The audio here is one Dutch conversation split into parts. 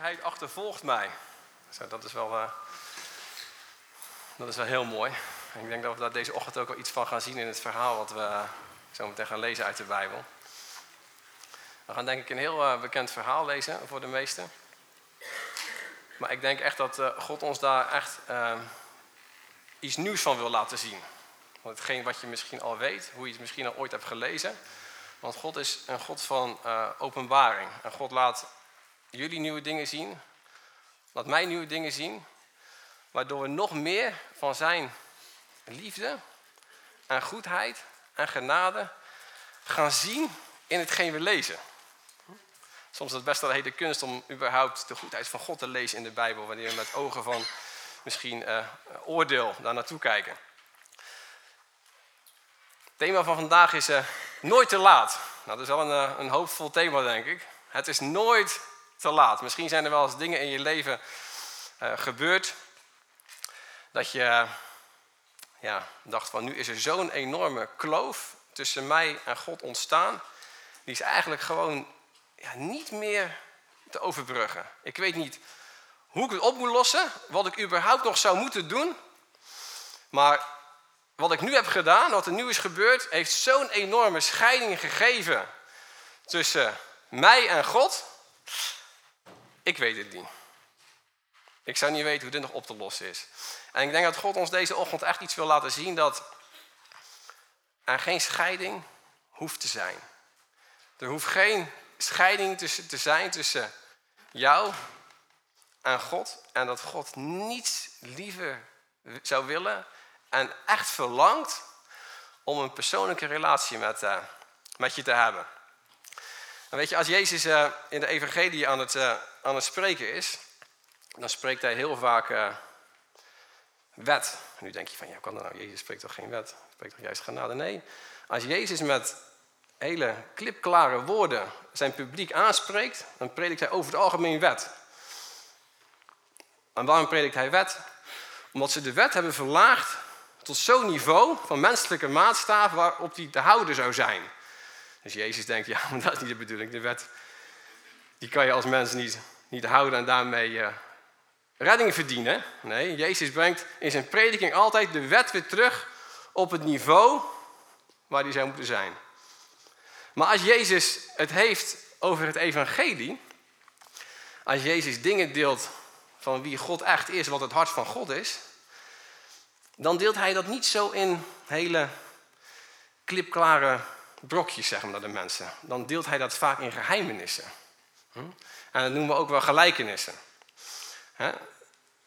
Hij achtervolgt mij. Zo, dat, is wel, uh, dat is wel heel mooi. En ik denk dat we daar deze ochtend ook wel iets van gaan zien in het verhaal wat we zo meteen gaan lezen uit de Bijbel. We gaan denk ik een heel uh, bekend verhaal lezen voor de meesten. Maar ik denk echt dat God ons daar echt iets nieuws van wil laten zien. Want hetgeen wat je misschien al weet, hoe je het misschien al ooit hebt gelezen. Want God is een God van openbaring. En God laat jullie nieuwe dingen zien. Laat mij nieuwe dingen zien. Waardoor we nog meer van zijn liefde en goedheid en genade gaan zien in hetgeen we lezen. Soms is het best wel een hele kunst om überhaupt de goedheid van God te lezen in de Bijbel. Wanneer we met ogen van misschien uh, oordeel daar naartoe kijken. Het thema van vandaag is uh, nooit te laat. Nou, dat is wel een, uh, een hoopvol thema, denk ik. Het is nooit te laat. Misschien zijn er wel eens dingen in je leven uh, gebeurd dat je ja, dacht van nu is er zo'n enorme kloof tussen mij en God ontstaan. Die is eigenlijk gewoon ja, niet meer te overbruggen. Ik weet niet hoe ik het op moet lossen, wat ik überhaupt nog zou moeten doen. Maar wat ik nu heb gedaan, wat er nu is gebeurd, heeft zo'n enorme scheiding gegeven tussen mij en God. Ik weet het niet. Ik zou niet weten hoe dit nog op te lossen is. En ik denk dat God ons deze ochtend echt iets wil laten zien dat er geen scheiding hoeft te zijn. Er hoeft geen scheiding tussen, te zijn tussen jou en God. En dat God niets liever zou willen en echt verlangt om een persoonlijke relatie met, uh, met je te hebben. En weet je, als Jezus uh, in de evangelie aan het, uh, aan het spreken is, dan spreekt hij heel vaak wet. nu denk je van, ja, kan dat nou? Jezus spreekt toch geen wet? Spreekt toch juist genade? Nee, als Jezus met hele klipklare woorden zijn publiek aanspreekt, dan predikt hij over het algemeen wet. En waarom predikt hij wet? Omdat ze de wet hebben verlaagd tot zo'n niveau van menselijke maatstaaf waarop die te houden zou zijn. Dus Jezus denkt, ja, maar dat is niet de bedoeling. De wet, die kan je als mens niet, niet houden en daarmee uh, redding verdienen. Nee, Jezus brengt in zijn prediking altijd de wet weer terug op het niveau waar die zou moeten zijn. Maar als Jezus het heeft over het evangelie, als Jezus dingen deelt van wie God echt is, wat het hart van God is, dan deelt hij dat niet zo in hele klipklare brokjes, zeg maar, naar de mensen. Dan deelt hij dat vaak in geheimenissen. Hm? En dat noemen we ook wel gelijkenissen.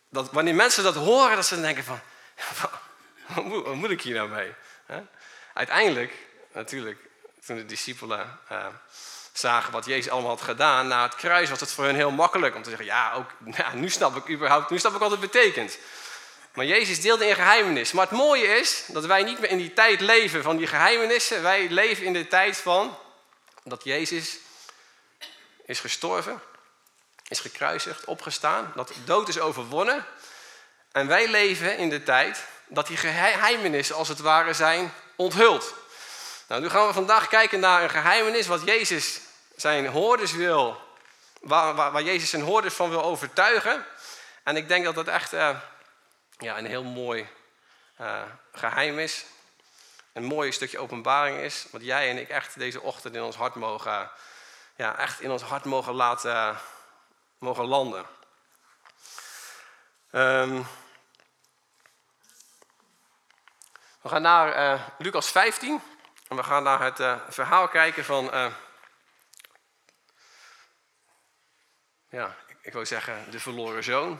Dat wanneer mensen dat horen, dat ze denken van, wat moet, ik hier nou mee? Uiteindelijk, natuurlijk, toen de discipelen uh, zagen wat Jezus allemaal had gedaan na het kruis, was het voor hen heel makkelijk om te zeggen, ja, ook, ja, nu snap ik überhaupt, nu snap ik wat het betekent. Maar Jezus deelde in geheimenis. Maar het mooie is dat wij niet meer in die tijd leven van die geheimenissen. Wij leven in de tijd van dat Jezus is gestorven, is gekruisigd, opgestaan, dat dood is overwonnen. En wij leven in de tijd dat die geheimenissen als het ware zijn onthuld. Nou, nu gaan we vandaag kijken naar een geheimenis wat Jezus zijn hoorders wil, waar, waar, Jezus zijn hoorders van wil overtuigen. En ik denk dat dat echt uh, ja, een heel mooi uh, geheim is. Een mooi stukje openbaring is, wat jij en ik echt deze ochtend in ons hart mogen, ja, echt in ons hart mogen laten mogen landen. Um, we gaan naar uh, Lucas 15 en we gaan naar het uh, verhaal kijken van, ja, ik wil zeggen de verloren zoon.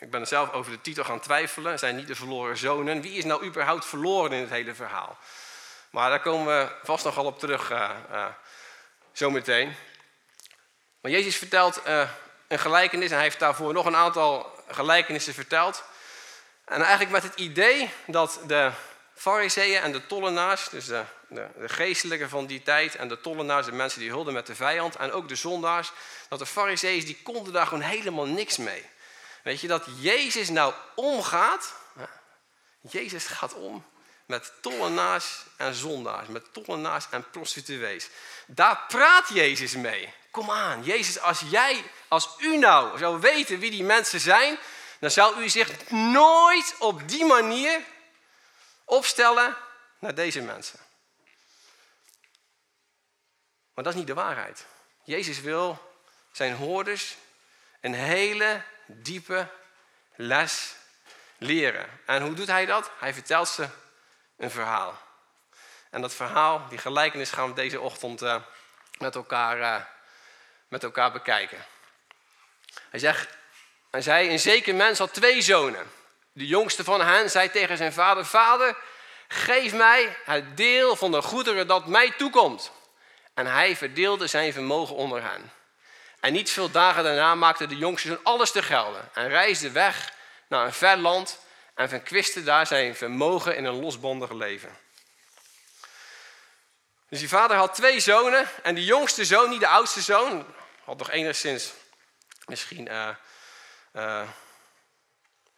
Ik ben zelf over de titel gaan twijfelen. Zijn niet de verloren zonen? Wie is nou überhaupt verloren in het hele verhaal? Maar daar komen we vast nogal op terug zometeen. Maar Jezus vertelt een gelijkenis en hij heeft daarvoor nog een aantal gelijkenissen verteld. En eigenlijk met het idee dat de fariseeën en de tollenaars, dus de, de, de geestelijke van die tijd en de tollenaars, de mensen die hulden met de vijand en ook de zondaars, dat de fariseeën die konden daar gewoon helemaal niks mee. Weet je, dat Jezus nou omgaat, Jezus gaat om met tollenaars en zondaars, met tollenaars en prostituees. Daar praat Jezus mee. Kom aan, Jezus, als jij, als u nou zou weten wie die mensen zijn, dan zou u zich nooit op die manier opstellen naar deze mensen. Maar dat is niet de waarheid. Jezus wil zijn hoorders een hele diepe les leren. En hoe doet hij dat? Hij vertelt ze een verhaal. En dat verhaal, die gelijkenis, gaan we deze ochtend uh, met, elkaar, uh, met elkaar bekijken. Hij, zegt, hij zei, een zeker mens had twee zonen. De jongste van hen zei tegen zijn vader, vader, geef mij het deel van de goederen dat mij toekomt. En hij verdeelde zijn vermogen onder hen. En niet veel dagen daarna maakte de jongste zoon alles te gelden en reisde weg naar een ver land en verkwiste daar zijn vermogen in een losbandig leven. Dus die vader had twee zonen en de jongste zoon, niet de oudste zoon, had nog enigszins misschien uh, uh,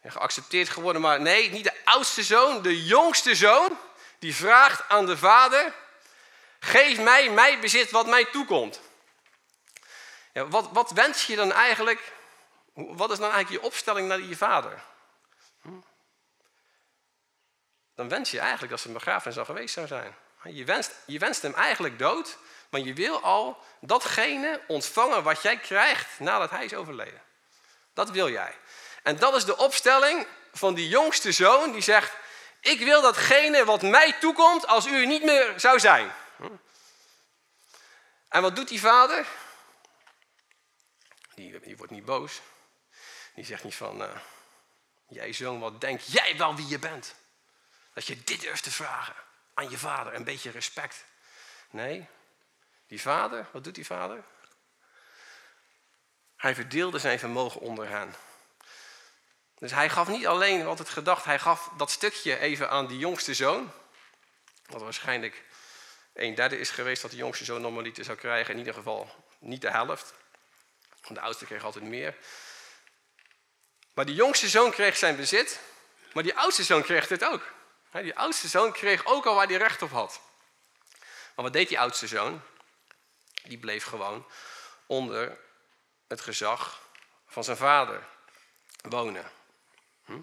geaccepteerd geworden, maar nee, niet de oudste zoon, de jongste zoon, die vraagt aan de vader, geef mij mijn bezit wat mij toekomt. Ja, wat, wat wens je dan eigenlijk, wat is dan eigenlijk je opstelling naar je vader? Hm? Dan wens je eigenlijk dat zijn begrafenis al geweest zou zijn. Je wenst, je wenst hem eigenlijk dood, maar je wil al datgene ontvangen wat jij krijgt nadat hij is overleden. Dat wil jij. En dat is de opstelling van die jongste zoon die zegt: Ik wil datgene wat mij toekomt als u er niet meer zou zijn. En wat doet die vader? Die, die wordt niet boos. Die zegt niet van: uh, Jij zoon, wat denk jij wel wie je bent? Dat je dit durft te vragen aan je vader, een beetje respect. Nee, die vader, wat doet die vader? Hij verdeelde zijn vermogen onder hen. Dus hij gaf niet alleen wat het gedacht, hij gaf dat stukje even aan die jongste zoon. Wat waarschijnlijk een derde is geweest dat de jongste zoon normaliter zou krijgen. In ieder geval niet de helft. De oudste kreeg altijd meer. Maar die jongste zoon kreeg zijn bezit. Maar die oudste zoon kreeg dit ook. Die oudste zoon kreeg ook al waar hij recht op had. Maar wat deed die oudste zoon? Die bleef gewoon onder het gezag van zijn vader wonen. Hm?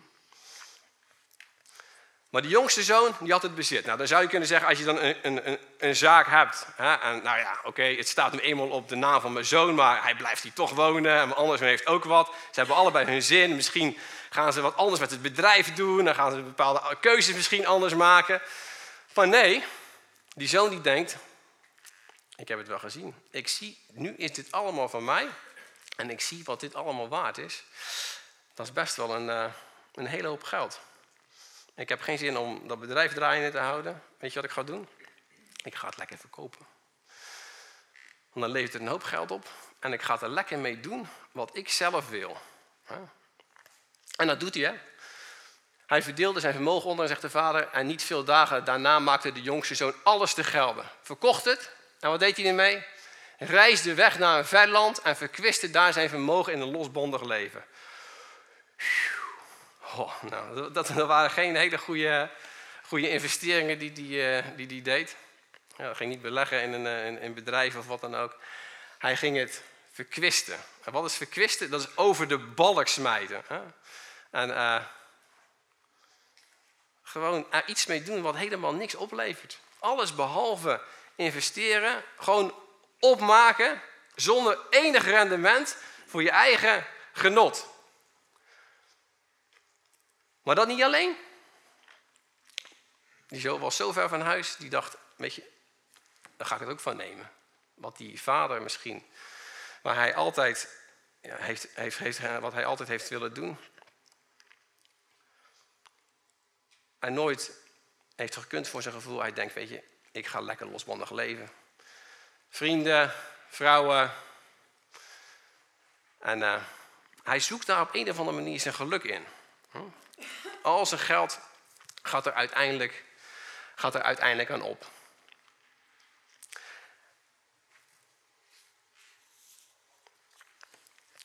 Maar de jongste zoon, die had het bezit. Nou, dan zou je kunnen zeggen, als je dan een, een, een zaak hebt. Hè, en nou ja, oké, het staat nu eenmaal op de naam van mijn zoon, maar hij blijft hier toch wonen. En mijn andere zoon heeft ook wat. Ze hebben allebei hun zin. Misschien gaan ze wat anders met het bedrijf doen. Dan gaan ze bepaalde keuzes misschien anders maken. Maar nee, die zoon die denkt, ik heb het wel gezien. Ik zie, nu is dit allemaal van mij. En ik zie wat dit allemaal waard is. Dat is best wel een, uh, een hele hoop geld. Ik heb geen zin om dat bedrijf draaiende te houden. Weet je wat ik ga doen? Ik ga het lekker verkopen. Want dan levert het een hoop geld op. En ik ga er lekker mee doen wat ik zelf wil. En dat doet hij, hè? Hij verdeelde zijn vermogen onder, zegt de vader. En niet veel dagen daarna maakte de jongste zoon alles te gelden. Verkocht het. En wat deed hij ermee? Reisde weg naar een ver land en verkwiste daar zijn vermogen in een losbandig leven. Oh, nou, dat, waren geen hele goede, goede investeringen die, die, uh, die die deed. Ja, hij ging niet beleggen in een, eh, bedrijf of wat dan ook. Hij ging het verkwisten. En wat is verkwisten? Dat is over de balk smijten. Hè? En uh, gewoon er iets mee doen wat helemaal niks oplevert. Alles behalve investeren, gewoon opmaken zonder enig rendement voor je eigen genot. Maar dat niet alleen. Die zo was zo ver van huis, die dacht, weet je, daar ga ik het ook van nemen. Wat die vader misschien, waar hij altijd, ja, heeft, heeft, heeft, wat hij altijd heeft willen doen. Hij nooit heeft gekund voor zijn gevoel. Hij denkt, weet je, ik ga lekker losbandig leven. Vrienden, vrouwen. En uh, hij zoekt daar op een of andere manier zijn geluk in. Hm? Al zijn geld gaat er uiteindelijk, gaat er uiteindelijk aan op.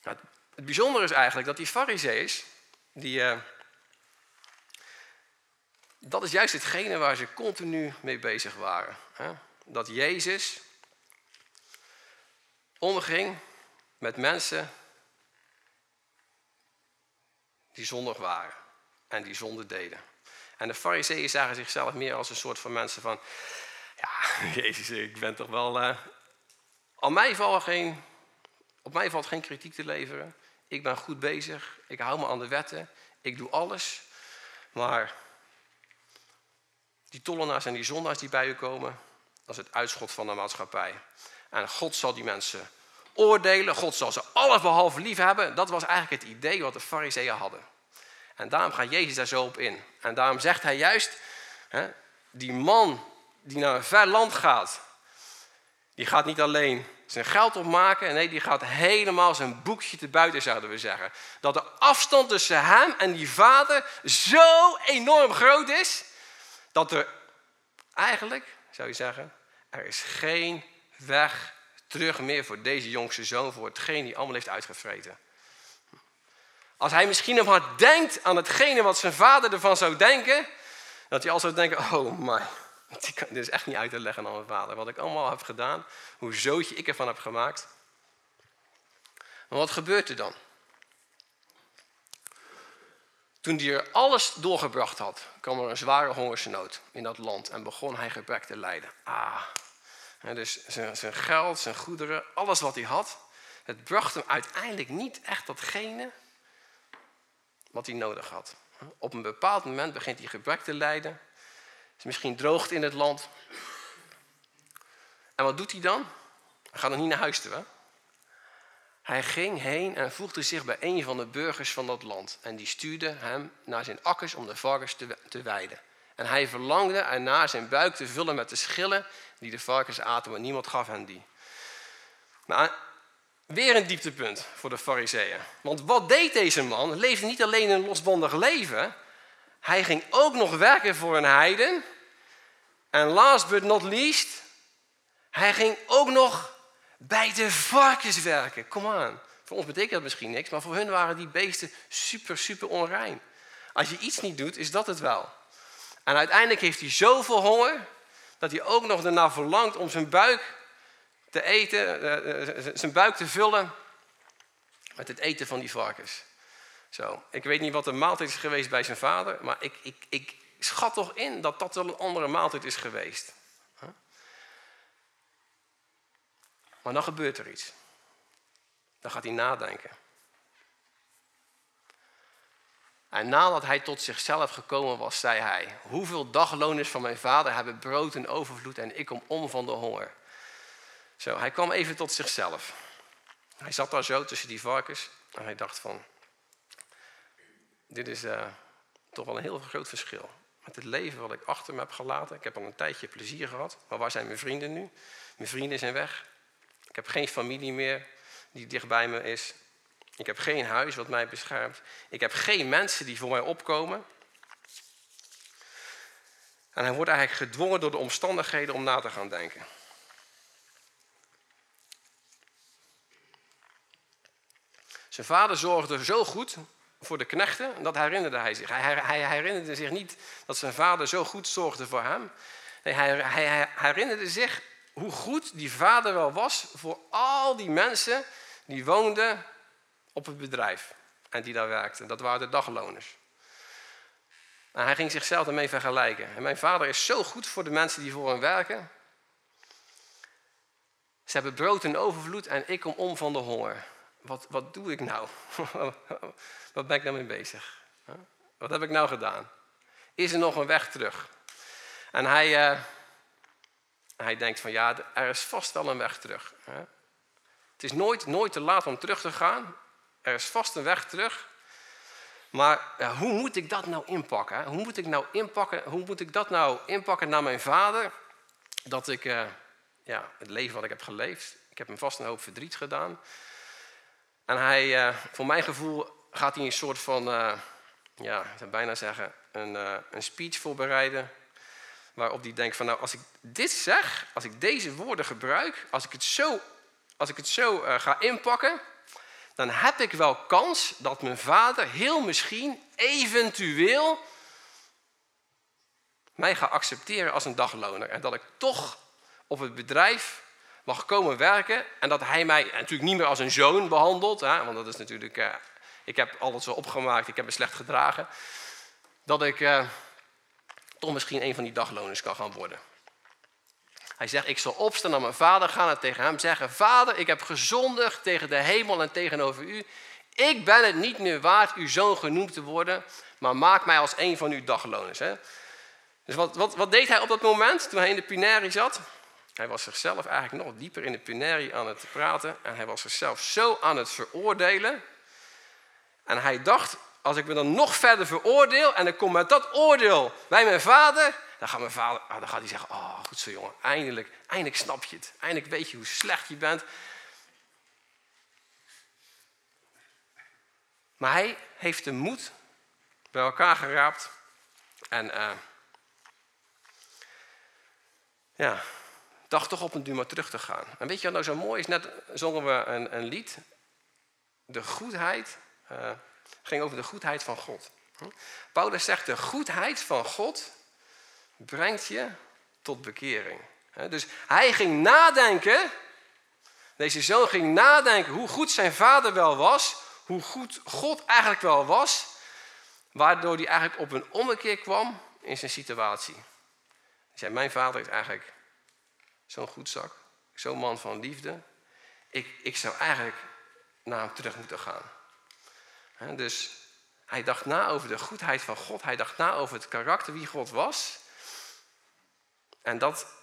Nou, het bijzondere is eigenlijk dat die fariseeërs, die, uh, dat is juist hetgene waar ze continu mee bezig waren. Dat Jezus omging met mensen die zondig waren en die zonde deden. En de fariseeën zagen zichzelf meer als een soort van mensen van... Ja, Jezus, ik ben toch wel... Uh, mij valt geen, op mij valt geen kritiek te leveren. Ik ben goed bezig. Ik hou me aan de wetten. Ik doe alles. Maar die tollenaars en die zondaars die bij u komen... dat is het uitschot van de maatschappij. En God zal die mensen oordelen. God zal ze alles behalve lief hebben. Dat was eigenlijk het idee wat de fariseeën hadden. En daarom gaat Jezus daar zo op in. En daarom zegt hij juist, hè, die man die naar een ver land gaat, die gaat niet alleen zijn geld opmaken, nee, die gaat helemaal zijn boekje te buiten, zouden we zeggen. Dat de afstand tussen hem en die vader zo enorm groot is, dat er eigenlijk, zou je zeggen, er is geen weg terug meer voor deze jongste zoon, voor hetgeen die allemaal heeft uitgevreten. Als hij misschien nog maar denkt aan hetgene wat zijn vader ervan zou denken, dat hij al zou denken, oh my, dit is echt niet uit te leggen aan mijn vader. Wat ik allemaal heb gedaan, hoe zootje ik ervan heb gemaakt. Maar wat gebeurt er dan? Toen hij er alles doorgebracht had, kwam er een zware hongersnood in dat land en begon hij gebrek te lijden. Ah, dus zijn, zijn geld, zijn goederen, alles wat hij had, het bracht hem uiteindelijk niet echt datgene wat hij nodig had. Op een bepaald moment begint hij gebrek te lijden. Is misschien droogt in het land. En wat doet hij dan? Hij gaat nog niet naar huis toe. Hij ging heen en voegde zich bij een van de burgers van dat land. En die stuurde hem naar zijn akkers om de varkens te, te weiden. En hij verlangde ernaar zijn buik te vullen met de schillen die de varkens aten, maar niemand gaf hen die. Nou, Weer een dieptepunt voor de fariseeën. Want wat deed deze man? Leefde niet alleen een losbandig leven. Hij ging ook nog werken voor een heiden. En last but not least, hij ging ook nog bij de varkens werken. Kom aan. Voor ons betekent dat misschien niks, maar voor hun waren die beesten super, super onrein. Als je iets niet doet, is dat het wel. En uiteindelijk heeft hij zoveel honger, dat hij ook nog ernaar verlangt om zijn buik te eten, eh, eh, zijn buik te vullen met het eten van die varkens. Zo, ik weet niet wat de maaltijd is geweest bij zijn vader, maar ik, ik, ik schat toch in dat dat wel een andere maaltijd is geweest. Maar dan gebeurt er iets. Dan gaat hij nadenken. En nadat hij tot zichzelf gekomen was, zei hij: Hoeveel dagloners van mijn vader hebben brood en overvloed en ik kom om van de honger? Zo, hij kwam even tot zichzelf. Hij zat daar zo tussen die varkens en hij dacht van, dit is uh, toch wel een heel groot verschil. Met het leven wat ik achter me heb gelaten. Ik heb al een tijdje plezier gehad, maar waar zijn mijn vrienden nu? Mijn vrienden zijn weg. Ik heb geen familie meer die dichtbij me is. Ik heb geen huis wat mij beschermt. Ik heb geen mensen die voor mij opkomen. En hij wordt eigenlijk gedwongen door de omstandigheden om na te gaan denken. Zijn vader zorgde zo goed voor de knechten, dat herinnerde hij zich. Hij, herinnerde zich niet dat zijn vader zo goed zorgde voor hem. Nee, hij, hij herinnerde zich hoe goed die vader wel was voor al die mensen die woonden op het bedrijf en die daar werkten. Dat waren de dagloners. En hij ging zichzelf ermee vergelijken. En mijn vader is zo goed voor de mensen die voor hem werken. Ze hebben brood in overvloed en ik kom om van de honger wat, wat doe ik nou? wat ben ik nou mee bezig? Wat heb ik nou gedaan? Is er nog een weg terug? En hij, uh, hij denkt van ja, er is vast wel een weg terug. Het is nooit, nooit te laat om terug te gaan. Er is vast een weg terug. Maar hoe moet ik dat nou inpakken? Hoe moet ik, nou inpakken? hoe moet ik dat nou inpakken naar mijn vader? Dat ik uh, ja, het leven wat ik heb geleefd, ik heb hem vast een hoop verdriet gedaan. En hij, uh, voor mijn gevoel, gaat hij een soort van, uh, ja, ik zou bijna zeggen, een, uh, een speech voorbereiden. Waarop hij denkt van, nou, als ik dit zeg, als ik deze woorden gebruik, als ik het zo, als ik het zo ga inpakken, dan heb ik wel kans dat mijn vader heel misschien, eventueel, mij gaat accepteren als een dagloner. En dat ik toch op het bedrijf mag komen werken. En dat hij mij natuurlijk niet meer als een zoon behandelt. Hè, want dat is natuurlijk, uh, ik heb alles opgemaakt, ik heb me slecht gedragen. Dat ik uh, toch misschien een van die dagloners kan gaan worden. Hij zegt, ik zal opstaan naar mijn vader gaan en tegen hem zeggen... Vader, ik heb gezondigd tegen de hemel en tegenover u. Ik ben het niet meer waard uw zoon genoemd te worden... maar maak mij als een van uw dagloners. Hè? Dus wat, wat, wat deed hij op dat moment toen hij in de Pinari zat? Hij was zichzelf eigenlijk nog dieper in de Pinari aan het praten... en hij was zichzelf zo aan het veroordelen... En hij dacht, als ik me dan nog verder veroordeel en ik kom met dat oordeel bij mijn vader, dan gaat mijn vader, ah, dan gaat hij zeggen, oh goed zo jongen, eindelijk, eindelijk snap je het. Eindelijk weet je hoe slecht je bent. Maar hij heeft de moed bij elkaar geraapt en uh, ja, dacht toch op een duur maar terug te gaan. En weet je wat nou zo mooi is? Net zongen we een, een lied, de goedheid, uh, ging over de goedheid van God. Paulus zegt, de goedheid van God brengt je tot bekering. Dus hij ging nadenken, deze zoon ging nadenken hoe goed zijn vader wel was, hoe goed God eigenlijk wel was, waardoor hij eigenlijk op een ommekeer kwam in zijn situatie. Hij zei, mijn vader is eigenlijk zo'n goed zak, zo'n man van liefde. Ik, ik zou eigenlijk naar hem terug moeten gaan. Dus hij dacht na over de goedheid van God. Hij dacht na over het karakter wie God was. En dat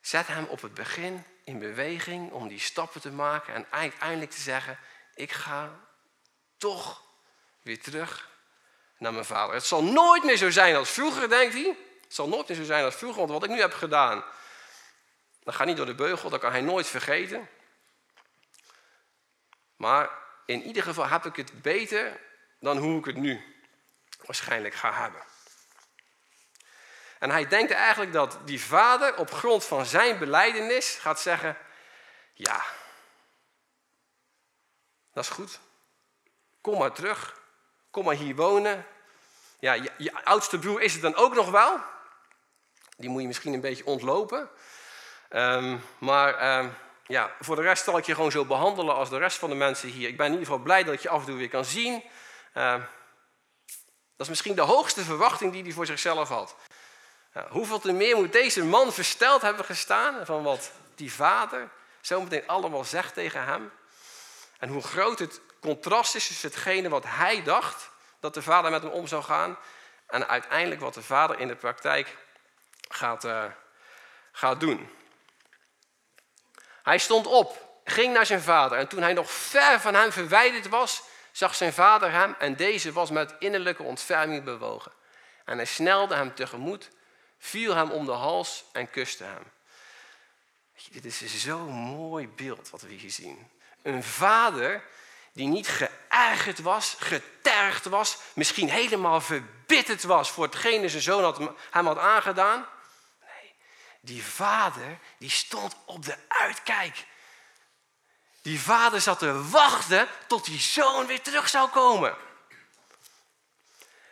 zet hem op het begin in beweging om die stappen te maken en uiteindelijk te zeggen: Ik ga toch weer terug naar mijn vader. Het zal nooit meer zo zijn als vroeger, denkt hij. Het zal nooit meer zo zijn als vroeger, want wat ik nu heb gedaan, dat gaat niet door de beugel, dat kan hij nooit vergeten. Maar in ieder geval heb ik het beter dan hoe ik het nu waarschijnlijk ga hebben. En hij denkt eigenlijk dat die vader op grond van zijn beleidenis gaat zeggen: Ja, dat is goed. Kom maar terug. Kom maar hier wonen. Ja, je, je oudste broer is het dan ook nog wel. Die moet je misschien een beetje ontlopen. Um, maar um, ja, voor de rest zal ik je gewoon zo behandelen als de rest van de mensen hier. Ik ben in ieder geval blij dat ik je af en toe weer kan zien. Uh, dat is misschien de hoogste verwachting die hij voor zichzelf had. hoeveel te meer moet deze man versteld hebben gestaan van wat die vader zometeen allemaal zegt tegen hem. En hoe groot het contrast is tussen hetgene wat hij dacht dat de vader met hem om zou gaan. En uiteindelijk wat de vader in de praktijk gaat, uh, gaat doen. Hij stond op, ging naar zijn vader en toen hij nog ver van hem verwijderd was, zag zijn vader hem en deze was met innerlijke ontferming bewogen. En hij snelde hem tegemoet, viel hem om de hals en kuste hem. Dit is zo'n mooi beeld wat we hier zien. Een vader die niet geërgerd was, getergd was, misschien helemaal verbitterd was voor hetgene zijn zoon hem had aangedaan. Die vader, die stond op de uitkijk. Die vader zat te wachten tot die zoon weer terug zou komen.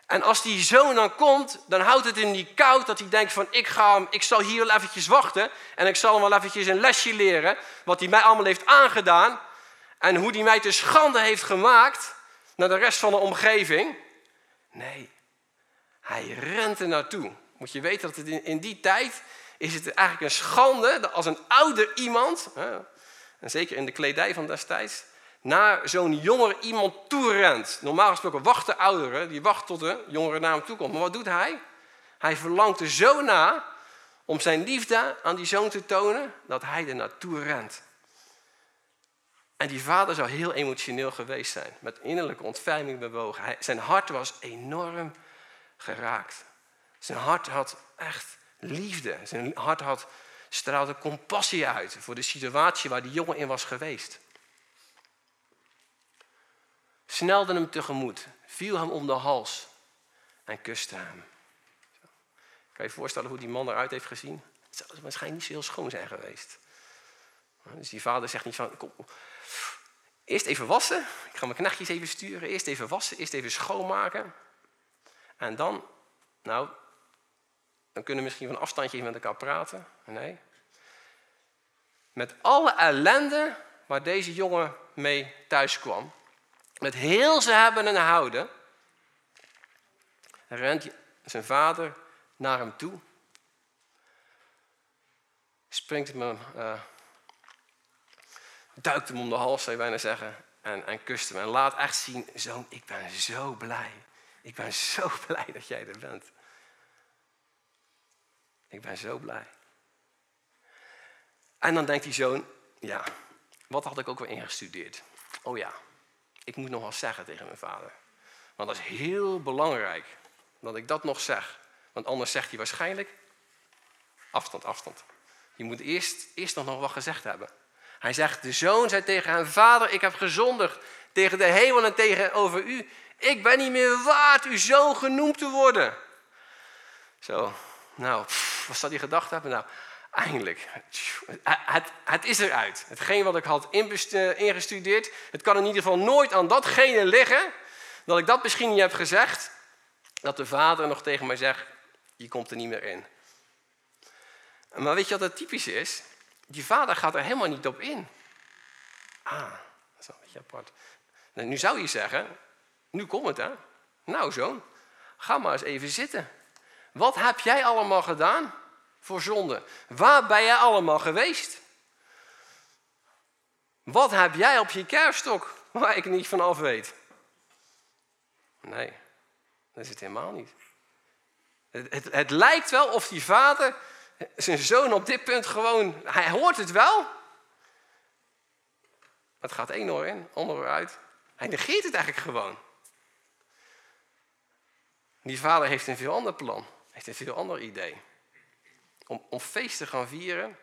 En als die zoon dan komt, dan houdt het hem niet koud dat hij denkt van ik, ga, ik zal hier wel eventjes wachten en ik zal hem wel eventjes een lesje leren wat hij mij allemaal heeft aangedaan en hoe hij mij te schande heeft gemaakt naar de rest van de omgeving. Nee, hij rent er naartoe. Moet je weten dat het in die tijd is het eigenlijk een schande dat als een ouder iemand, en zeker in de kledij van destijds, naar zo'n jonger iemand toe rent. Normaal gesproken wachten ouderen, die wachten tot de jongere naar hem toe komt. Maar wat doet hij? Hij verlangt er zo na om zijn liefde aan die zoon te tonen, dat hij er naartoe rent. En die vader zou heel emotioneel geweest zijn, met innerlijke ontferming bewogen. zijn hart was enorm geraakt. Zijn hart had echt liefde. Zijn hart had, straalde compassie uit voor de situatie waar die jongen in was geweest. Snelde hem tegemoet, viel hem om de hals en kuste hem. Kan je je voorstellen hoe die man eruit heeft gezien? Het zou waarschijnlijk niet zo heel schoon zijn geweest. Dus die vader zegt niet van, kom, eerst even wassen. Ik ga mijn knechtjes even sturen. Eerst even wassen, eerst even schoonmaken. En dan, nou, dan kunnen we misschien van afstandje met elkaar praten. Nee. Met alle ellende waar deze jongen mee thuis kwam. Met heel ze hebben en houden. Rent zijn vader naar hem toe. Springt hem, uh, duikt hem om de hals, zou je bijna zeggen. En, en kust hem. En laat echt zien, zoon, ik ben zo blij. Ik ben zo blij dat jij er bent. Ik ben zo blij. En dan denkt die zoon, ja, wat had ik ook weer ingestudeerd? Oh ja, ik moet nog wat zeggen tegen mijn vader. Want dat is heel belangrijk dat ik dat nog zeg. Want anders zegt hij waarschijnlijk, afstand, afstand. Je moet eerst, eerst nog wat gezegd hebben. Hij zegt, de zoon zei tegen hem, vader, ik heb gezondigd tegen de hemel en tegenover u. Ik ben niet meer waard uw zoon genoemd te worden. Zo, nou, wat zal die gedacht hebben? Nou, eindelijk. Het, het is eruit. Hetgeen wat ik had ingestudeerd, het kan in ieder geval nooit aan datgene liggen, dat ik dat misschien niet heb gezegd, dat de vader nog tegen mij zegt, je komt er niet meer in. Maar weet je wat het typisch is? Die vader gaat er helemaal niet op in. Ah, dat is wel een beetje apart. Nou, nu zou je zeggen, nu komt het hè. Nou zoon, ga maar eens even zitten. Wat heb jij allemaal gedaan voor zonde? Waar ben jij allemaal geweest? Wat heb jij op je kerststok waar ik niet vanaf weet? Nee, dat is het helemaal niet. Het, het, het, lijkt wel of die vader zijn zoon op dit punt gewoon, hij hoort het wel. Het gaat één oor in, ander oor uit. Hij negeert het eigenlijk gewoon. Die vader heeft een veel ander plan, heeft een veel ander idee. Om, om feest te gaan vieren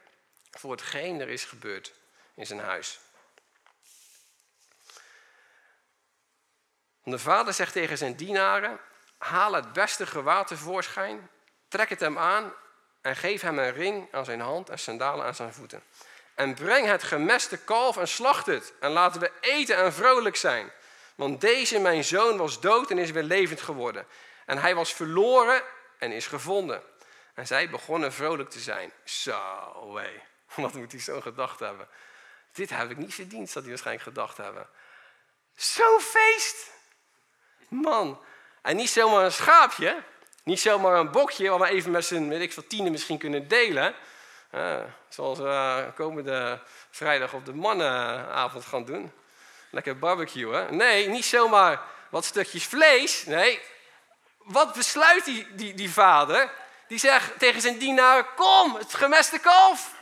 voor hetgeen er is gebeurd in zijn huis. De vader zegt tegen zijn dienaren: Haal het beste gewaad tevoorschijn, trek het hem aan en geef hem een ring aan zijn hand en sandalen aan zijn voeten. En breng het gemeste kalf en slacht het. En laten we eten en vrolijk zijn. Want deze, mijn zoon, was dood en is weer levend geworden. En hij was verloren en is gevonden. En zij begonnen vrolijk te zijn. Zo, hé. Wat moet hij zo gedacht hebben? Dit heb ik niet verdiend, zal hij waarschijnlijk gedacht hebben. Zo'n feest! Man. En niet zomaar een schaapje. Niet zomaar een bokje waar we even met z'n, weet ik veel, tienen misschien kunnen delen. zoals we komende vrijdag op de mannenavond gaan doen. Lekker barbecuen. Nee, niet zomaar wat stukjes vlees. Nee, wat besluit die, die, die vader? Die zegt tegen zijn dienaar, kom, het gemeste kalf.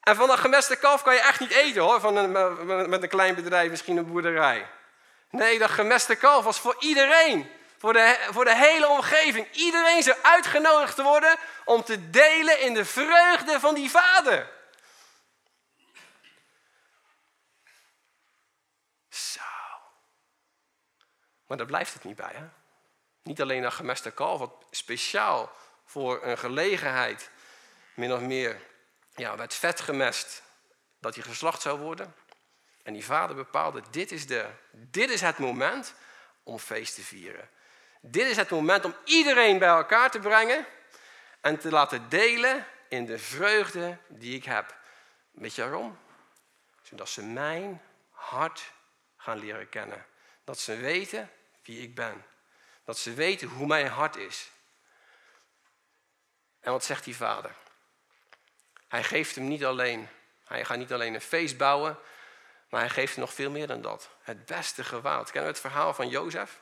En van dat gemeste kalf kan je echt niet eten hoor, van een, met een klein bedrijf, misschien een boerderij. Nee, dat gemeste kalf was voor iedereen. Voor de, voor de hele omgeving. Iedereen zou uitgenodigd worden om te delen in de vreugde van die vader. Zo. Maar daar blijft het niet bij. Hè? Niet alleen dat gemeste kalf, wat speciaal voor een gelegenheid, min of meer, ja, werd vet gemest dat hij geslacht zou worden. En die vader bepaalde, dit is, de, dit is het moment om feest te vieren. Dit is het moment om iedereen bij elkaar te brengen en te laten delen in de vreugde die ik heb. Weet je waarom? Zodat ze mijn hart gaan leren kennen. Dat ze weten wie ik ben. Dat ze weten hoe mijn hart is. En wat zegt die vader? Hij geeft hem niet alleen, hij gaat niet alleen een feest bouwen, maar hij geeft hem nog veel meer dan dat. Het beste gewaad. Kennen we het verhaal van Jozef?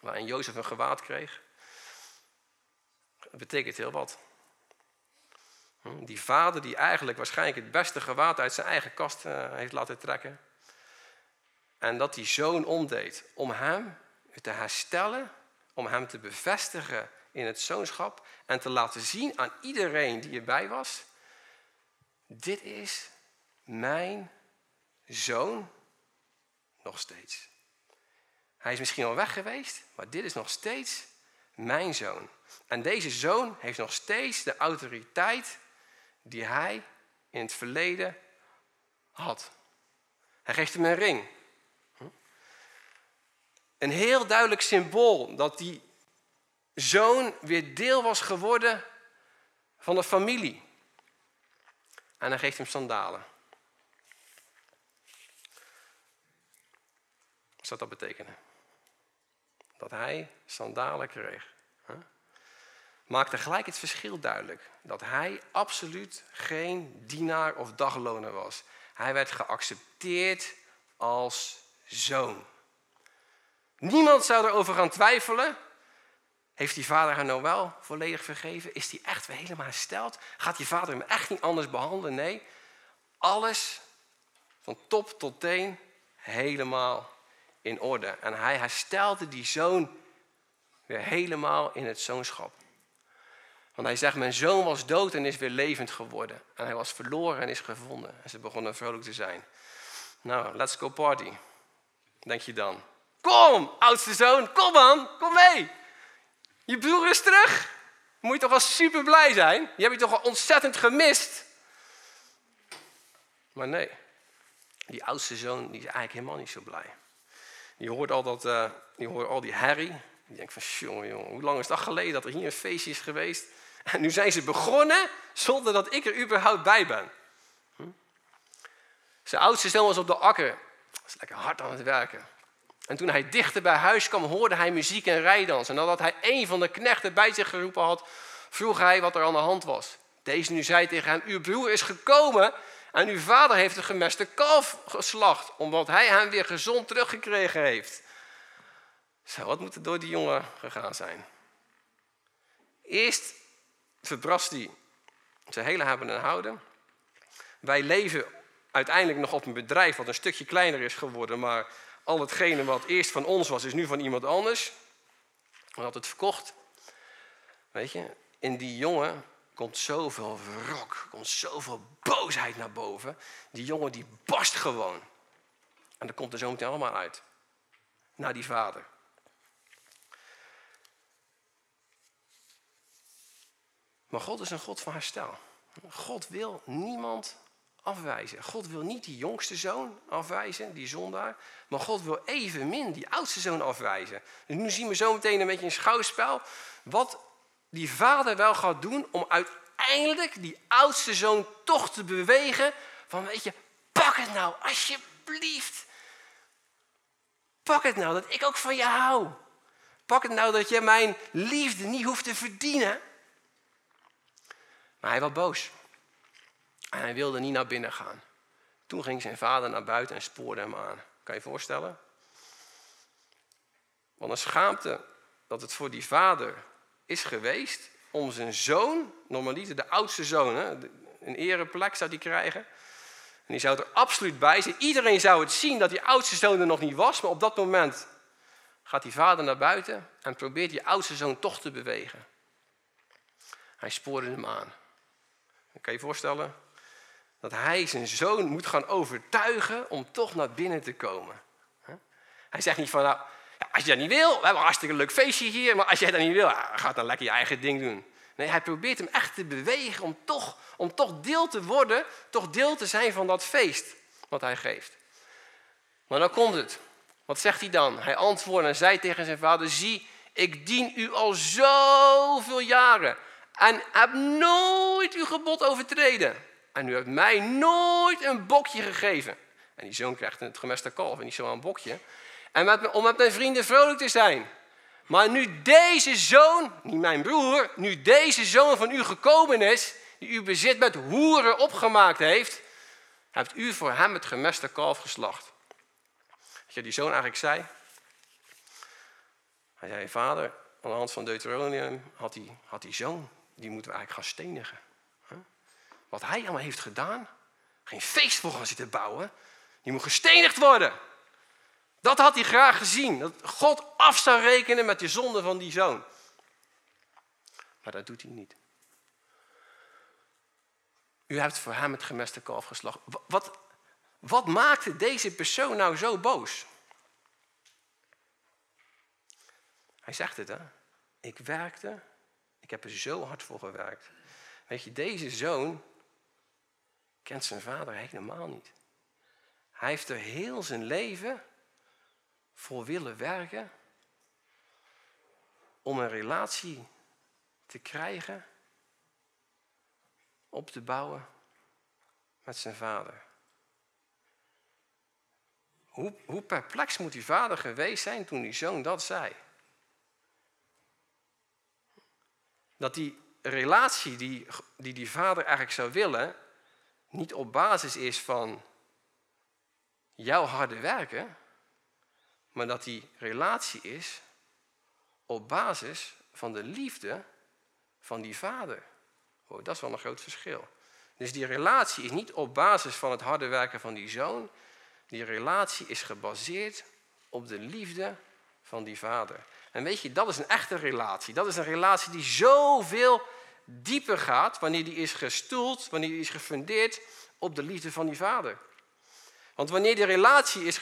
Waarin Jozef een gewaad kreeg. Dat betekent heel wat. Hm, die vader die eigenlijk waarschijnlijk het beste gewaad uit zijn eigen kast eh, heeft laten trekken. En dat die zoon omdeed om hem te herstellen, om hem te bevestigen in het zoonschap en te laten zien aan iedereen die erbij was, dit is mijn zoon nog steeds. Hij is misschien al weg geweest, maar dit is nog steeds mijn zoon. En deze zoon heeft nog steeds de autoriteit die hij in het verleden had. Hij geeft hem een ring. Een heel duidelijk symbool dat die zoon weer deel was geworden van de familie. En hij geeft hem sandalen. Wat zou dat betekenen? Dat hij sandalen kreeg. Maakte gelijk het verschil duidelijk. Dat hij absoluut geen dienaar of dagloner was. Hij werd geaccepteerd als zoon. Niemand zou erover gaan twijfelen. Heeft die vader haar nou wel volledig vergeven? Is die echt weer helemaal hersteld? Gaat die vader hem echt niet anders behandelen? Nee. Alles van top tot teen helemaal in orde. En hij herstelde die zoon weer helemaal in het zoonschap. Want hij zegt, mijn zoon was dood en is weer levend geworden. En hij was verloren en is gevonden. En ze begonnen vrolijk te zijn. Nou, let's go party. Denk je dan. Kom, oudste zoon, kom man, kom mee. Je broer is terug. Moet je toch wel super blij zijn? Je hebt je toch wel ontzettend gemist. Maar nee, die oudste zoon die is eigenlijk helemaal niet zo blij. Die hoort al, dat, uh, die, hoort al die herrie. Die denkt van, jongen, jongen, hoe lang is dat geleden dat er hier een feestje is geweest? En nu zijn ze begonnen zonder dat ik er überhaupt bij ben. Hm? Zijn oudste zoon was op de akker. Was lekker hard aan het werken. En toen hij dichter bij huis kwam, hoorde hij muziek en rijdans. En nadat hij een van de knechten bij zich geroepen had, vroeg hij wat er aan de hand was. Deze nu zei tegen hem, uw broer is gekomen en uw vader heeft een gemeste kalf geslacht, omdat hij hem weer gezond teruggekregen heeft. Zo, wat moet er door die jongen gegaan zijn? Eerst verbrast hij zijn hele hebben en houden. Wij leven uiteindelijk nog op een bedrijf wat een stukje kleiner is geworden, maar al hetgene wat eerst van ons was, is nu van iemand anders. We had het verkocht. Weet je, in die jongen komt zoveel wrok, komt zoveel boosheid naar boven. Die jongen die barst gewoon. En dat komt er zo meteen allemaal uit. Naar die vader. Maar God is een God van herstel. God wil niemand afwijzen. God wil niet die jongste zoon afwijzen, die zondaar. Maar God wil evenmin die oudste zoon afwijzen. Dus nu zien we zo meteen een beetje een schouwspel. Wat die vader wel gaat doen om uiteindelijk die oudste zoon toch te bewegen. Van weet je, pak het nou alsjeblieft. Pak het nou dat ik ook van je hou. Pak het nou dat je mijn liefde niet hoeft te verdienen. Maar hij was boos. En hij wilde niet naar binnen gaan. Toen ging zijn vader naar buiten en spoorde hem aan. Kan je je voorstellen? Wat een schaamte dat het voor die vader is geweest om zijn zoon, normaliter de oudste zoon, een ereplek zou die krijgen. En die zou er absoluut bij zijn. Iedereen zou het zien dat die oudste zoon er nog niet was, maar op dat moment gaat die vader naar buiten en probeert die oudste zoon toch te bewegen. Hij spoorde hem aan. Kan je je voorstellen? Dat hij zijn zoon moet gaan overtuigen om toch naar binnen te komen. Hij zegt niet van, nou, als je dat niet wil, we hebben een hartstikke leuk feestje hier, maar als jij dat niet wil, ga dan lekker je eigen ding doen. Nee, hij probeert hem echt te bewegen om toch, om toch deel te worden, toch deel te zijn van dat feest wat hij geeft. Maar dan komt het. Wat zegt hij dan? Hij antwoordde en zei tegen zijn vader, zie, ik dien u al zoveel jaren en heb nooit uw gebod overtreden. En u hebt mij nooit een bokje gegeven. En die zoon krijgt het gemeste kalf en niet zo een bokje. En om met mijn vrienden vrolijk te zijn. Maar nu deze zoon, niet mijn broer, nu deze zoon van u gekomen is, die u bezit met hoeren opgemaakt heeft, hebt u voor hem het gemeste kalf geslacht. Weet je die zoon eigenlijk zei? Hij zei, vader, aan de hand van Deuteronomium had die, had die zoon, die moeten we eigenlijk gaan stenigen wat hij allemaal heeft gedaan, geen feest voor gaan zitten bouwen. Die moet gestenigd worden. Dat had hij graag gezien. Dat God af zou rekenen met de zonde van die zoon. Maar dat doet hij niet. U hebt voor hem het gemeste kalf geslacht. Wat, wat maakte deze persoon nou zo boos? Hij zegt het, hè. Ik werkte, ik heb er zo hard voor gewerkt. Weet je, deze zoon, kent zijn vader helemaal niet. Hij heeft er heel zijn leven voor willen werken om een relatie te krijgen, op te bouwen met zijn vader. Hoe, hoe perplex moet die vader geweest zijn toen die zoon dat zei? Dat die relatie die, die die vader eigenlijk zou willen, niet op basis is van jouw harde werken, maar dat die relatie is op basis van de liefde van die vader. Oh, dat is wel een groot verschil. Dus die relatie is niet op basis van het harde werken van die zoon. Die relatie is gebaseerd op de liefde van die vader. En weet je, dat is een echte relatie. Dat is een relatie die zoveel dieper gaat wanneer die is gestoeld, wanneer die is gefundeerd op de liefde van die vader. Want wanneer die relatie is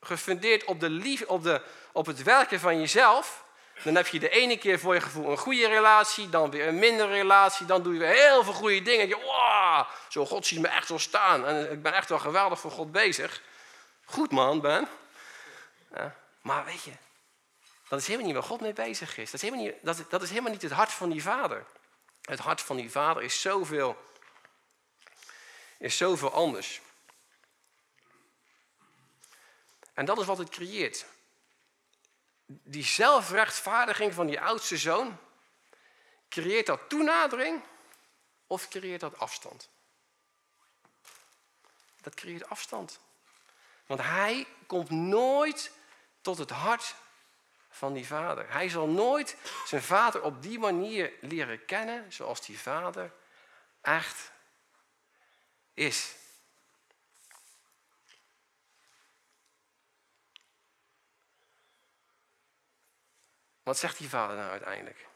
gefundeerd op, de liefde, op, de, op het werken van jezelf, dan heb je de ene keer voor je gevoel een goede relatie, dan weer een minder relatie, dan doe je weer heel veel goede dingen. Je, wow, zo God ziet me echt zo staan en ik ben echt wel geweldig voor God bezig. Goed man, Ben. Ja, maar weet je, dat is helemaal niet waar God mee bezig is. Dat is, helemaal niet, dat, dat is helemaal niet het hart van die vader. Het hart van die vader is zoveel, is zoveel anders. En dat is wat het creëert die zelfrechtvaardiging van die oudste zoon, creëert dat toenadering of creëert dat afstand? Dat creëert afstand. Want hij komt nooit tot het hart van die vader. Hij zal nooit zijn vader op die manier leren kennen zoals die vader echt is. Wat zegt die vader nou uiteindelijk?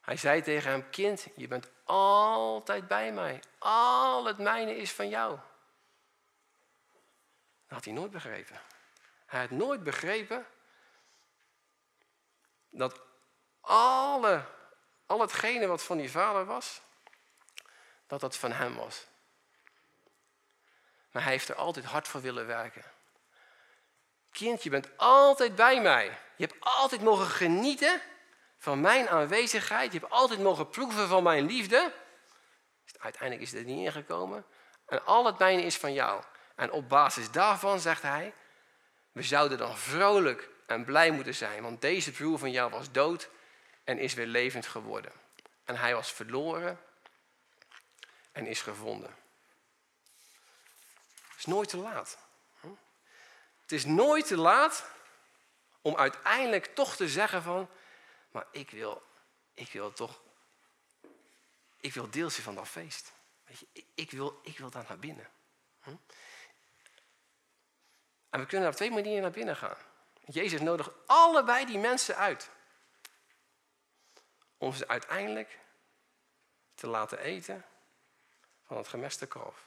Hij zei tegen hem, kind, je bent altijd bij mij. Al het mijne is van jou. Dat had hij nooit begrepen. Hij had nooit begrepen dat alle, al hetgene wat van die vader was, dat dat van hem was. Maar hij heeft er altijd hard voor willen werken. Kind, je bent altijd bij mij. Je hebt altijd mogen genieten van mijn aanwezigheid. Je hebt altijd mogen proeven van mijn liefde. Uiteindelijk is het er niet ingekomen. En al het mijne is van jou. En op basis daarvan zegt hij, we zouden dan vrolijk en blij moeten zijn, want deze broer van jou was dood en is weer levend geworden. En hij was verloren en is gevonden. Het is nooit te laat. Het is nooit te laat om uiteindelijk toch te zeggen van, maar ik wil, ik wil toch, ik wil deel zijn van dat feest. Weet je, ik, wil, ik wil daar naar binnen. En we kunnen op twee manieren naar binnen gaan. Jezus nodigt allebei die mensen uit. Om ze uiteindelijk te laten eten van het gemeste kroof.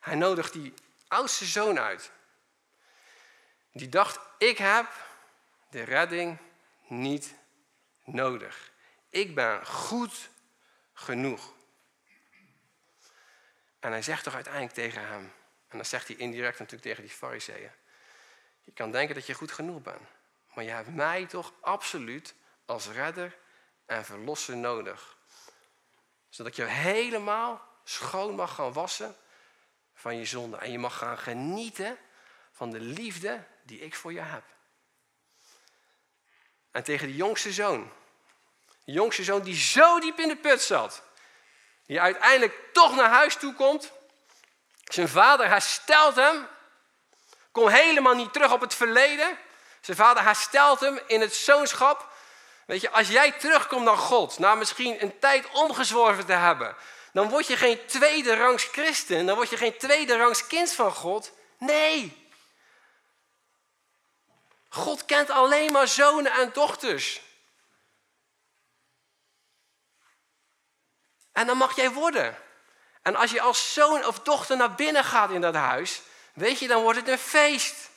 Hij nodigt die oudste zoon uit. Die dacht, ik heb de redding niet nodig. Ik ben goed genoeg. En hij zegt toch uiteindelijk tegen hem, en dan zegt hij indirect natuurlijk tegen die fariseeën. Je kan denken dat je goed genoeg bent, maar je hebt mij toch absoluut als redder en verlosser nodig. Zodat je helemaal schoon mag gaan wassen van je zonde. En je mag gaan genieten van de liefde die ik voor je heb. En tegen de jongste zoon. De jongste zoon die zo diep in de put zat. Die uiteindelijk toch naar huis toe komt. Zijn vader herstelt hem. Komt helemaal niet terug op het verleden. Zijn vader herstelt hem in het zoonschap. Weet je, als jij terugkomt naar God, na misschien een tijd omgezworven te hebben, dan word je geen tweede rangs christen, dan word je geen tweede rangs kind van God. Nee. God kent alleen maar zonen en dochters. En dan mag jij worden. En als je als zoon of dochter naar binnen gaat in dat huis, weet je, dan wordt het een feest.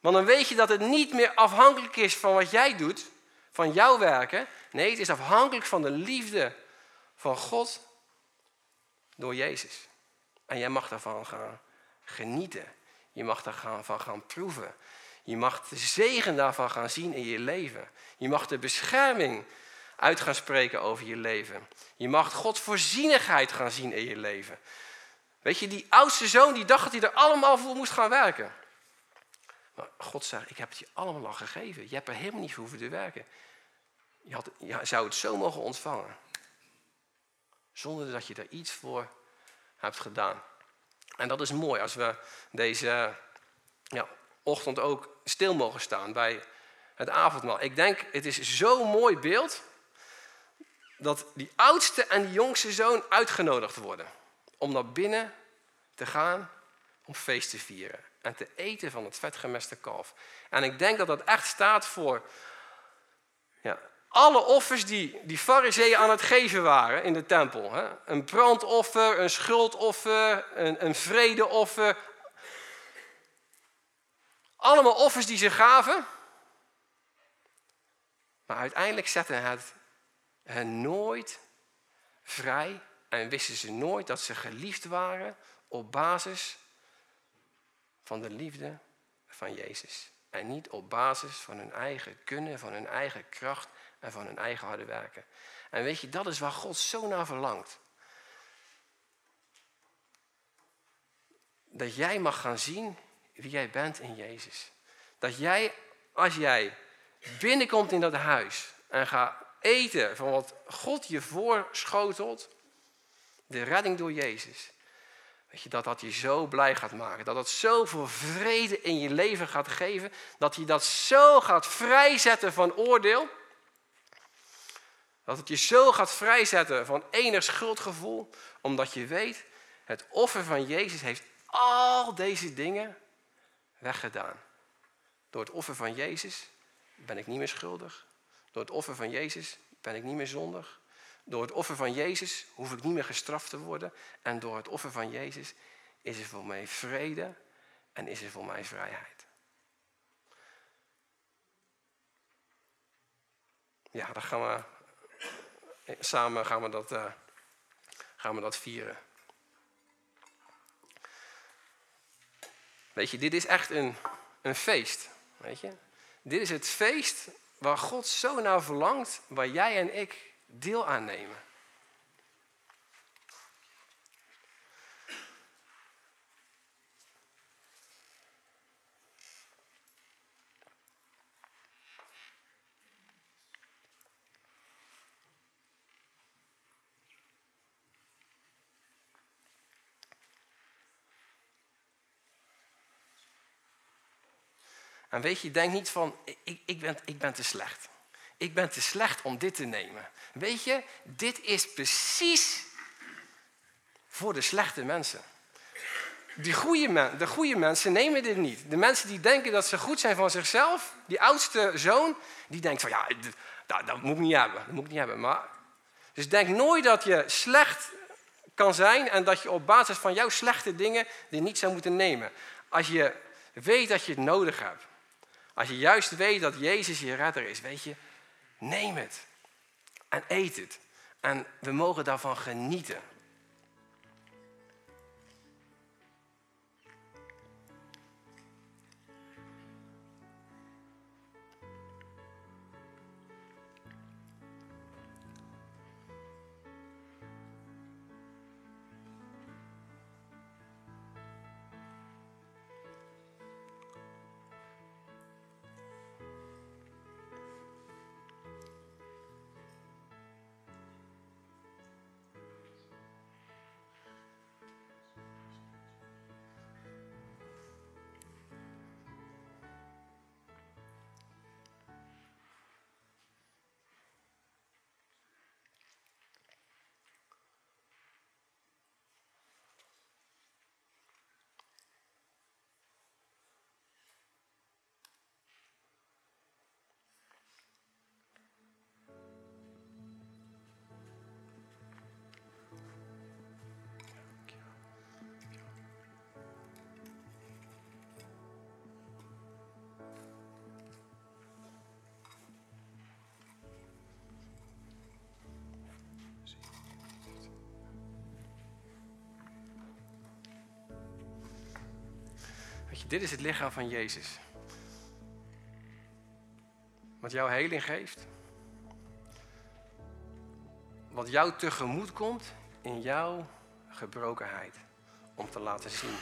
Want dan weet je dat het niet meer afhankelijk is van wat jij doet, van jouw werken. Nee, het is afhankelijk van de liefde van God door Jezus. En jij mag daarvan gaan genieten. Je mag daarvan gaan proeven. Je mag de zegen daarvan gaan zien in je leven. Je mag de bescherming uit gaan spreken over je leven. Je mag Gods voorzienigheid gaan zien in je leven. Weet je, die oudste zoon die dacht dat hij er allemaal voor moest gaan werken. Maar God zegt, ik heb het je allemaal al gegeven. Je hebt er helemaal niet voor hoeven te werken. Je, had, zou het zo mogen ontvangen. Zonder dat je er iets voor hebt gedaan. En dat is mooi als we deze ja, ochtend ook stil mogen staan bij het avondmaal. Ik denk, het is zo'n mooi beeld dat die oudste en die jongste zoon uitgenodigd worden om naar binnen te gaan om feest te vieren en te eten van het vetgemeste kalf. En ik denk dat dat echt staat voor ja, alle offers die die fariseeën aan het geven waren in de tempel. Hè? Een brandoffer, een schuldoffer, een, een vredeoffer. Allemaal offers die ze gaven. Maar uiteindelijk zette het hen nooit vrij en wisten ze nooit dat ze geliefd waren op basis van de liefde van Jezus. En niet op basis van hun eigen kunnen, van hun eigen kracht en van hun eigen harde werken. En weet je, dat is waar God zo naar verlangt. Dat jij mag gaan zien wie jij bent in Jezus. Dat jij, als jij binnenkomt in dat huis en gaat eten van wat God je voorschotelt, de redding door Jezus. Weet je, dat dat je zo blij gaat maken. Dat het zoveel vrede in je leven gaat geven. Dat je dat zo gaat vrijzetten van oordeel. Dat het je zo gaat vrijzetten van enig schuldgevoel. Omdat je weet, het offer van Jezus heeft al deze dingen weggedaan. Door het offer van Jezus ben ik niet meer schuldig. Door het offer van Jezus ben ik niet meer zondig. Door het offer van Jezus hoef ik niet meer gestraft te worden. En door het offer van Jezus is er voor mij vrede en is er voor mij vrijheid. Ja, dan gaan we samen gaan we dat, uh, gaan we dat vieren. Weet je, dit is echt een, een feest. Weet je? Dit is het feest waar God zo naar verlangt, waar jij en ik deel aan nemen. Weet je, denk niet van, ik, ik, ben, ik ben te slecht. Ik ben te slecht om dit te nemen. Weet je, dit is precies voor de slechte mensen. Die goede de goede mensen nemen dit niet. De mensen die denken dat ze goed zijn van zichzelf, die oudste zoon, die denkt van ja, dat, dat moet ik niet hebben. Dat moet ik niet hebben. Maar, dus denk nooit dat je slecht kan zijn en dat je op basis van jouw slechte dingen dit niet zou moeten nemen. Als je weet dat je het nodig hebt. Als je juist weet dat Jezus je redder is, weet je, neem het en eet het. En we mogen daarvan genieten. Dit is het lichaam van Jezus. Wat jouw heling geeft. Wat jou tegemoet komt in jouw gebrokenheid. Om te laten zien.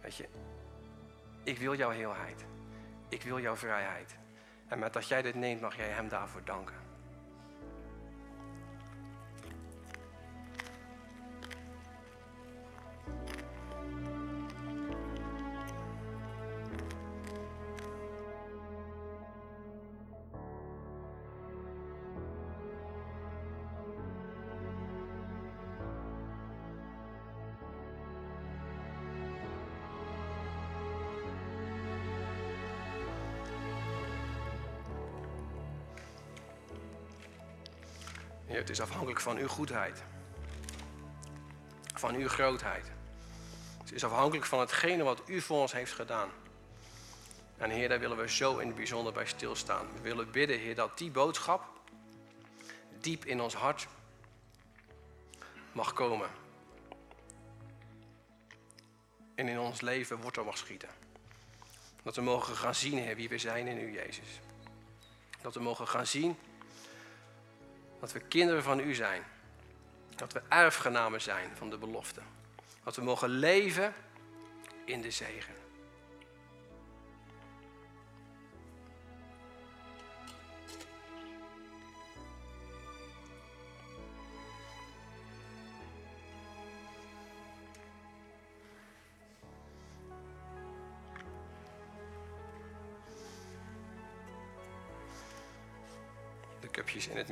Weet je, ik wil jouw heelheid. Ik wil jouw vrijheid. En met dat jij dit neemt, mag jij hem daarvoor danken. Het is afhankelijk van uw goedheid. Van uw grootheid. Het is afhankelijk van hetgene wat u voor ons heeft gedaan. En Heer, daar willen we zo in het bijzonder bij stilstaan. We willen bidden, Heer, dat die boodschap diep in ons hart mag komen. En in ons leven wortel mag schieten. Dat we mogen gaan zien, Heer, wie we zijn in U, Jezus. Dat we mogen gaan zien dat we kinderen van u zijn. Dat we erfgenamen zijn van de belofte. Dat we mogen leven in de zegen.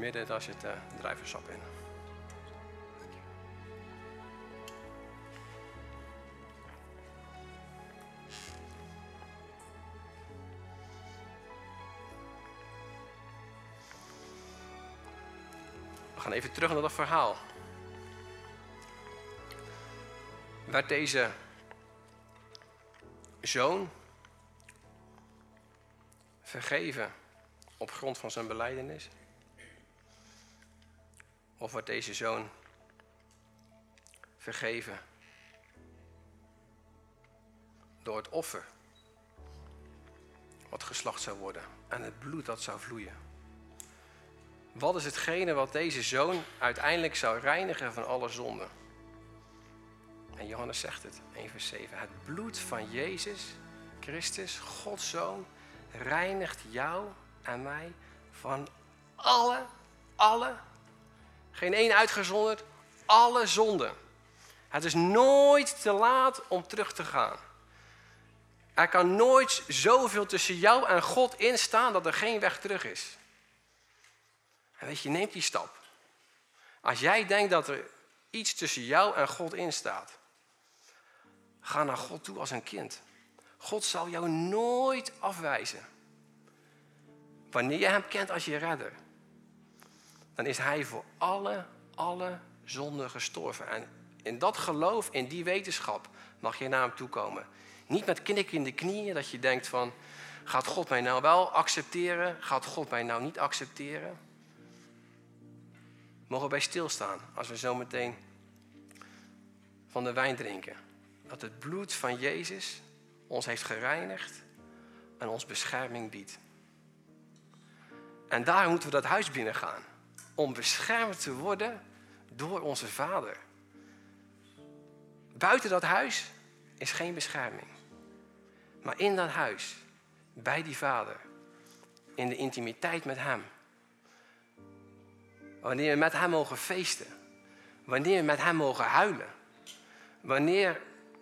Midden, daar zit uh, druivensap in. We gaan even terug naar dat verhaal. Werd deze zoon vergeven op grond van zijn beleidenis? Of wordt deze zoon vergeven door het offer wat geslacht zou worden en het bloed dat zou vloeien? Wat is hetgene wat deze zoon uiteindelijk zou reinigen van alle zonden? En Johannes zegt het, 1 vers 7. Het bloed van Jezus Christus, Gods Zoon, reinigt jou en mij van alle, alle geen één uitgezonderd. Alle zonden. Het is nooit te laat om terug te gaan. Er kan nooit zoveel tussen jou en God instaan dat er geen weg terug is. En weet je, neem die stap. Als jij denkt dat er iets tussen jou en God instaat, ga naar God toe als een kind. God zal jou nooit afwijzen. Wanneer je Hem kent als je redder dan is hij voor alle, alle zonden gestorven. En in dat geloof, in die wetenschap, mag je naar hem toe komen. Niet met knik in de knieën, dat je denkt van, gaat God mij nou wel accepteren? Gaat God mij nou niet accepteren? Mogen we bij stilstaan als we zo meteen van de wijn drinken. Dat het bloed van Jezus ons heeft gereinigd en ons bescherming biedt. En daar moeten we dat huis binnen gaan om beschermd te worden door onze Vader. Buiten dat huis is geen bescherming. Maar in dat huis, bij die Vader, in de intimiteit met Hem. Wanneer we met Hem mogen feesten. Wanneer we met Hem mogen huilen. Wanneer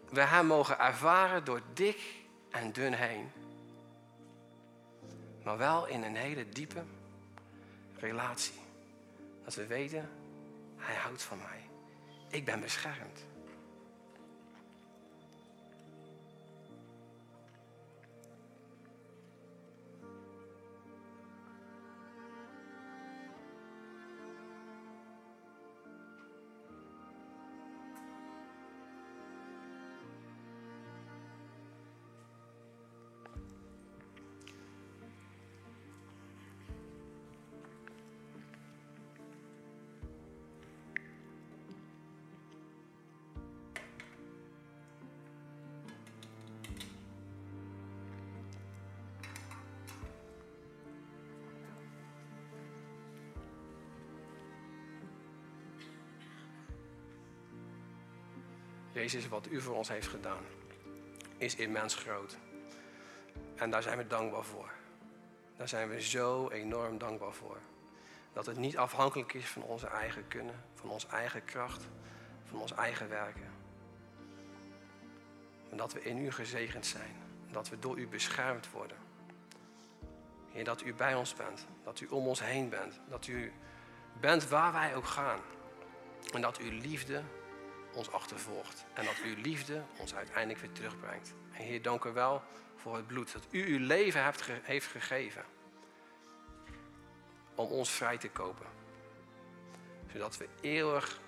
we Hem mogen ervaren door dik en dun heen. Maar wel in een hele diepe relatie. Dat we weten, hij houdt van mij. Ik ben beschermd. Jezus, wat u voor ons heeft gedaan, is immens groot. En daar zijn we dankbaar voor. Daar zijn we zo enorm dankbaar voor. Dat het niet afhankelijk is van onze eigen kunnen, van onze eigen kracht, van ons eigen werken. Maar dat we in u gezegend zijn. Dat we door u beschermd worden. Heer, dat u bij ons bent. Dat u om ons heen bent. Dat u bent waar wij ook gaan. En dat uw liefde ons achtervolgt. En dat uw liefde ons uiteindelijk weer terugbrengt. En Heer, dank u wel voor het bloed dat u uw leven hebt heeft gegeven. Om ons vrij te kopen. Zodat we eeuwig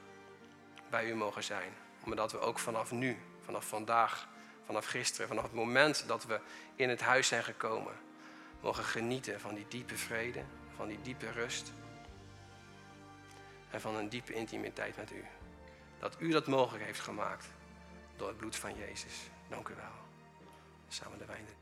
bij u mogen zijn. Maar dat we ook vanaf nu, vanaf vandaag, vanaf gisteren, vanaf het moment dat we in het huis zijn gekomen, mogen genieten van die diepe vrede, van die diepe rust en van een diepe intimiteit met u. Dat u dat mogelijk heeft gemaakt door het bloed van Jezus. Dank u wel. Samen de wijn.